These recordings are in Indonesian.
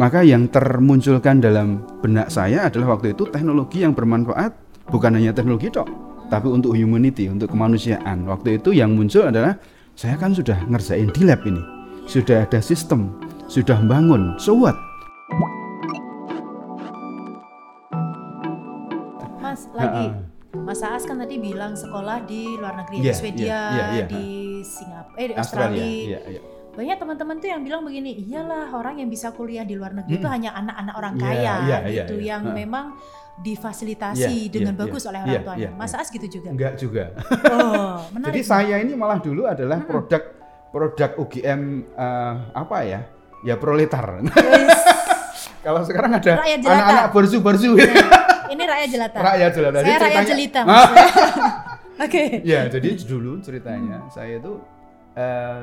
Maka yang termunculkan dalam benak saya adalah waktu itu teknologi yang bermanfaat bukan hanya teknologi dok, tapi untuk humanity, untuk kemanusiaan. Waktu itu yang muncul adalah saya kan sudah ngerjain di lab ini, sudah ada sistem, sudah bangun, so what? Mas lagi Mas Aas kan tadi bilang sekolah di luar negeri Iya, di Swedia, iya, iya, iya. di Singapura, eh di Australia. Australia. Iya, iya. Banyak teman-teman tuh yang bilang begini, iyalah orang yang bisa kuliah di luar negeri itu Hmm. hanya anak-anak orang Iya, kaya iya, iya, gitu iya. yang memang difasilitasi Iya, dengan bagus oleh orang tuanya. Mas. Aas gitu juga. Enggak juga. Oh, menarik. Jadi saya ini malah dulu adalah produk produk UGM eh, apa ya? Ya proletar. Yes. Kalau sekarang ada Rakyat jelata. anak-anak bersu-bersu. Ini rakyat jelata. Rakyat jelata. Jadi Saya rakyat ceritanya- jelita. Oke. ya, jadi dulu ceritanya saya itu eh,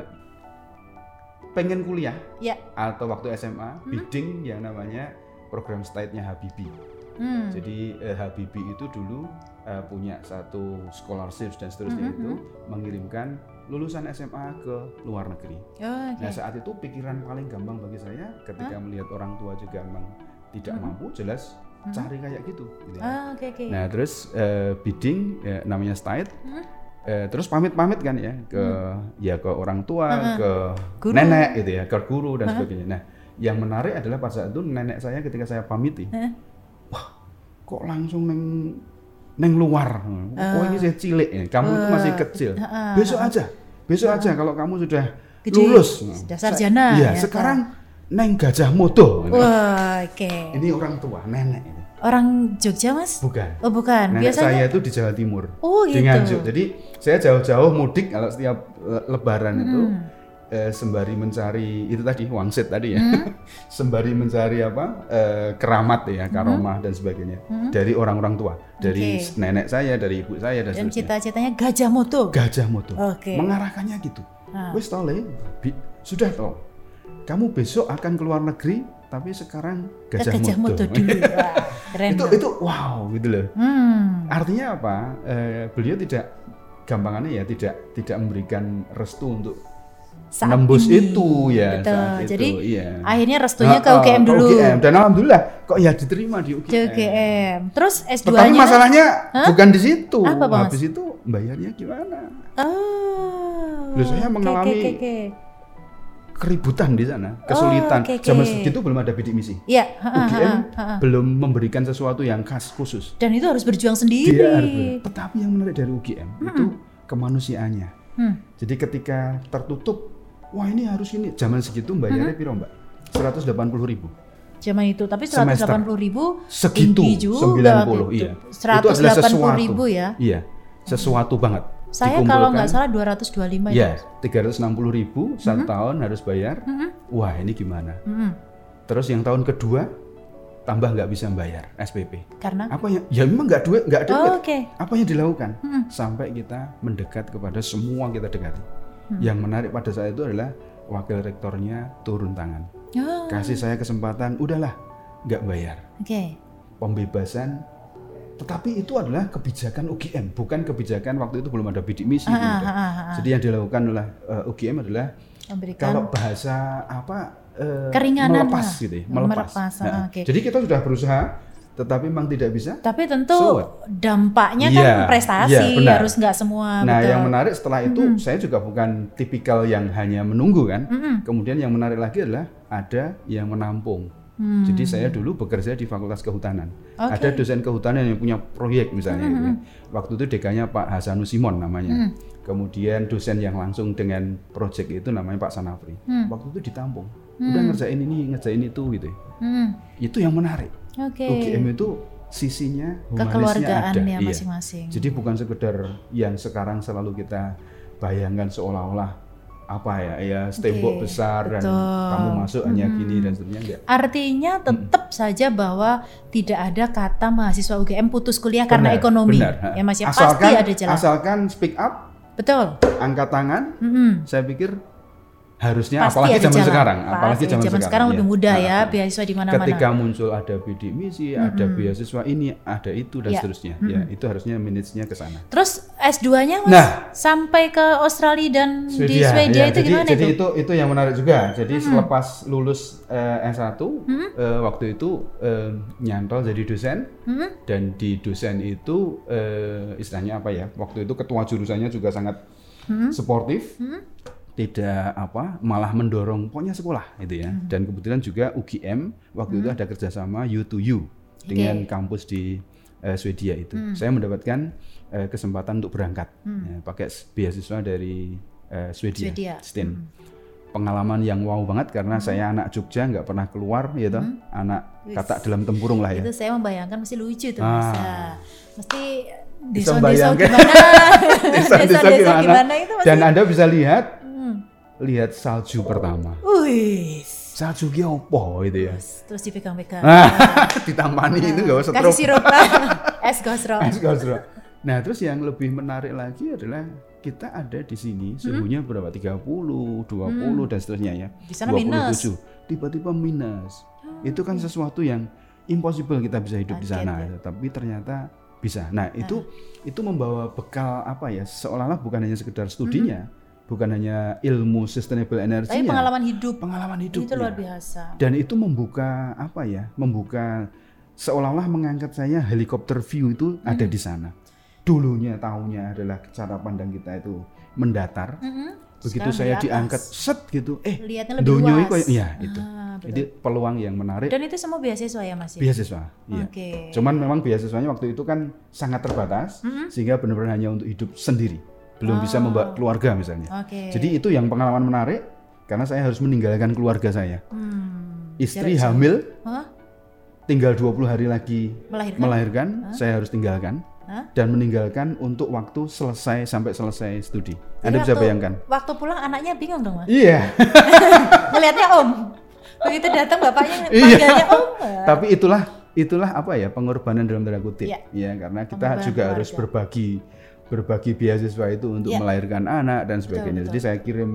pengen kuliah Ya. atau waktu SMA bidding yang namanya program state-nya Habibie. Hmm. Jadi eh, Habibie itu dulu eh, punya satu scholarship dan seterusnya Mhm, itu mengirimkan lulusan SMA ke luar negeri. Oh, oke. Nah saat itu pikiran paling gampang bagi saya ketika melihat orang tua juga memang tidak Mhm. mampu jelas Mhm. cari kayak gitu. gitu ya. Ah, oke oke. Nah terus eh, bidding ya, namanya state, Mhm. Eh, terus pamit-pamit kan ya ke ya ke orang tua, Mhm. ke Guru. nenek gitu ya, ke guru dan Mhm. sebagainya. Nah yang menarik adalah pada saat itu nenek saya ketika saya pamiti, Hah? kok langsung neng neng luar, oh ini saya cilik ya, kamu itu masih kecil, Ah, besok aja, besok aja kalau kamu sudah Gede, lulus, sudah Sa- sarjana, iya ya, sekarang neng gajah modo, Wah, oke. ini orang tua nenek. Orang Jogja, Mas? bukan. Oh, bukan. Nenek Biasanya saya itu di Jawa Timur. Oh, di gitu. Nganjuk. Jadi saya jauh-jauh mudik kalau setiap le- lebaran itu Hmm. eh, sembari mencari itu tadi wangsit tadi ya. Hmm. sembari mencari apa? eh, keramat ya, karomah dan sebagainya dari orang-orang tua, dari Hmm. Oke. nenek saya, dari ibu saya dan, dan cita-citanya gajah moto. Gajah moto. Oke. Mengarahkannya gitu. Ah. Wes tole, sudah toh. Kamu besok akan ke luar negeri, tapi sekarang Ke gajah, gajah moto moto. dulu. Keren. itu dong. itu wow gitu loh. Hmm. Artinya apa? Eh, beliau tidak gampangannya ya tidak tidak memberikan restu untuk Saat nembus ini. itu ya. Betul. saat itu, Jadi iya. akhirnya restunya ke Ah, ah, UGM ke dulu. UGM. Dan alhamdulillah kok ya diterima di UGM. Ke UGM. Terus S2-nya? Tetapi masalahnya bukan di situ. Apa? Habis itu bayarnya gimana? Oh. Loh, saya mengalami oke, oke, oke. Keributan di sana, kesulitan. oke, oke. Zaman segitu belum ada bidik misi. Iya, ha, ha, UGM ha, ha, ha. belum memberikan sesuatu yang khas khusus. Dan itu harus berjuang sendiri. Dia harus Tetapi yang menarik dari UGM itu kemanusiaannya. Hmm. Jadi ketika tertutup, wah ini harus ini. Zaman segitu bayarnya piro mbak? 180 ribu. Zaman itu, tapi Semester. 180 ribu Segitu, tinggi juga. 90 gitu. iya. 180 ribu ya. Iya, sesuatu banget. Saya kalau nggak salah 225 Ya, 360 ribu satu tahun harus bayar. Mhm. Wah ini gimana? Mm-mm. Terus yang tahun kedua tambah nggak bisa bayar SPP. Karena Apa yang? Ya memang nggak duit, nggak ada Oh, duit. oke. Apa yang dilakukan? Mhm. Sampai kita mendekat kepada semua kita dekati. Hmm. Yang menarik pada saat itu adalah wakil rektornya turun tangan. Oh, Kasih saya kesempatan, udahlah, nggak bayar. Oke. Pembebasan. Tetapi itu adalah kebijakan UGM, bukan kebijakan waktu itu belum ada bidik misi. Ah, belum ada. ah, ah, ah. Jadi yang dilakukan oleh eh, UGM adalah Memberikan kalau bahasa apa eh, Keringanan melepas lah. gitu ya, melepas. Melepas, ah, Nah, oke. Jadi kita sudah berusaha, tetapi memang tidak bisa. tapi tentu So dampaknya Iya, kan prestasi iya, benar. harus nggak semua nah, Ah, betul. yang menarik setelah itu saya juga bukan tipikal yang hanya menunggu kan. Mm-mm. Kemudian yang menarik lagi adalah ada yang menampung. Hmm. Jadi saya dulu bekerja di Fakultas Kehutanan. Oke. Ada dosen kehutanan yang punya proyek misalnya. gitu ya. Waktu itu dekannya Pak Hasanus Simon namanya. Hmm. Kemudian dosen yang langsung dengan proyek itu namanya Pak Sanafri. Hmm. Waktu itu ditampung. Udah ngerjain ini, ngerjain itu gitu. ya. Hmm. Itu yang menarik. Oke. UGM itu sisinya humanisnya ada. ya Iya. masing-masing. Jadi bukan sekedar yang sekarang selalu kita bayangkan seolah-olah apa ya ya tembok Oke, besar dan betul. Hmm. kamu masuk hanya gini dan seterusnya enggak. Artinya tetap saja bahwa tidak ada kata mahasiswa UGM putus kuliah karena Benar, ekonomi. benar. Ya Mas ya asalkan, pasti ada jalan. Asalkan speak up, Betul. angkat tangan, Mm-mm. saya pikir harusnya Pasti apalagi zaman jalan. sekarang, Pasti. apalagi zaman, sekarang, lebih ya. mudah ya, nah. beasiswa di mana-mana. Ketika muncul ada bidik misi, ada beasiswa ini, ada itu dan Ya. seterusnya. Ya, itu harusnya manage-nya ke sana. Terus S2-nya Mas Nah. sampai ke Australia dan di Swedia, Swedia ya. itu jadi, gimana jadi itu? itu itu yang menarik juga. Jadi selepas lulus eh, S1 Hmm? eh, waktu itu eh, nyantol jadi dosen Hmm? dan di dosen itu eh, istilahnya apa ya? Waktu itu ketua jurusannya juga sangat Hmm? suportif. Tidak apa, malah mendorong pokoknya sekolah itu ya. Hmm. Dan kebetulan juga UGM waktu itu ada kerjasama U2U dengan kampus di eh, Swedia itu. Hmm. Saya mendapatkan eh, kesempatan untuk berangkat ya, pakai beasiswa dari eh, Swedia, Swedia. STIN. Pengalaman yang wow banget karena Hmm. saya anak Jogja nggak pernah keluar ya toh. anak kata dalam tempurung lah ya. Itu saya membayangkan mesti lucu tuh Ah. Ya. Mesti desa-desa gimana? Desa-desa gimana? gimana itu masih Dan Anda bisa lihat Hmm. lihat salju pertama. Wih. Salju ki opo itu ya. Terus dipegang-pegang. Ah, ditampani itu nggak usah Kasih sirup. Es gosro. Es gosro. Nah, terus yang lebih menarik lagi adalah kita ada di sini suhunya berapa? 30, 20 dan seterusnya ya. Di sana minus. 27. Tiba-tiba minus. Itu kan sesuatu yang impossible kita bisa hidup di sana, ya. tapi ternyata bisa. Nah, itu itu membawa bekal apa ya? Seolah-olah bukan hanya sekedar studinya, bukan hanya ilmu sustainable energy Tapi pengalaman hidup pengalaman hidup itu luar biasa. dan itu membuka apa ya membuka seolah-olah mengangkat saya helikopter view itu ada Hmm. di sana dulunya tahunya adalah cara pandang kita itu mendatar Mhm. begitu Sekarang saya di diangkat set gitu eh Lihatnya lebih dunia luas. kok ya itu Ah, betul. jadi peluang yang menarik Dan itu semua beasiswa ya Mas? ya? beasiswa iya Oke. cuman memang beasiswanya waktu itu kan sangat terbatas Mhm. sehingga benar-benar hanya untuk hidup sendiri belum bisa membawa keluarga misalnya Oke. jadi itu yang pengalaman menarik karena saya harus meninggalkan keluarga saya Hmm. istri Jarak hamil Hah? tinggal 20 hari lagi Melahirkan? melahirkan, saya harus tinggalkan Hah? dan meninggalkan untuk waktu selesai sampai selesai studi. Jadi Anda bisa waktu- bayangkan? Waktu pulang anaknya bingung dong Mas? Iya, Ngelihatnya Om. Begitu datang bapaknya Iya. Om. tapi itulah itulah apa ya pengorbanan dalam tanda kutip. Iya. Ya, karena kita Pengorbanan juga harus berbagi berbagi beasiswa itu untuk Iya. melahirkan anak dan sebagainya. betul. Jadi saya kirim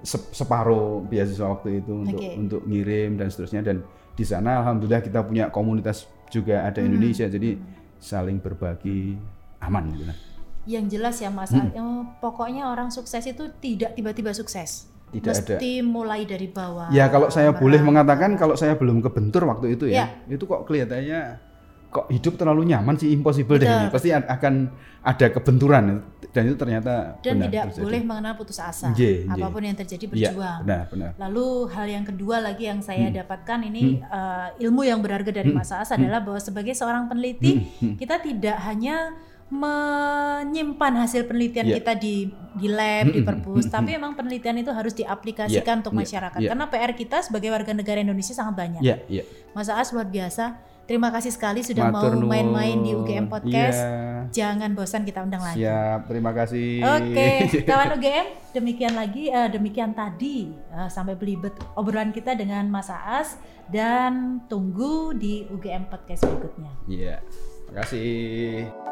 se- separuh beasiswa waktu itu untuk Oke. untuk ngirim dan seterusnya dan di sana alhamdulillah kita punya komunitas juga ada Hmm. Indonesia jadi saling berbagi aman gitu. nah. Yang jelas ya Mas, Hmm. eh, pokoknya orang sukses itu tidak tiba-tiba sukses. Tidak Mesti mulai dari bawah. Ya kalau saya boleh Merangkak. mengatakan kalau saya belum kebentur waktu itu Iya. ya, itu kok kelihatannya kok hidup terlalu nyaman sih impossible deh Betul. ini. Pasti akan ada kebenturan dan itu ternyata dan benar tidak terjadi. boleh mengenal putus asa. Apa pun yang terjadi Iya, berjuang. benar, benar. Lalu hal yang kedua lagi yang saya Hmm. dapatkan ini eh, ilmu yang berharga dari Mas Aas adalah bahwa sebagai seorang peneliti Hmm, kita tidak hanya menyimpan hasil penelitian Iya. kita di di lab, di Hmm, perpus, hmm, tapi memang penelitian itu harus diaplikasikan Iya, untuk iya, masyarakat. iya. Karena PR kita sebagai warga negara Indonesia sangat banyak. Iya, iya. Mas Aas luar biasa. Terima kasih sekali sudah Matur mau main-main di UGM Podcast. Iya. Jangan bosan kita undang lagi. Siap, terima kasih. Oke, kawan UGM, demikian lagi, eh, demikian tadi eh, sampai belibet obrolan kita dengan Mas Aas dan tunggu di UGM podcast berikutnya. Iya. Terima kasih.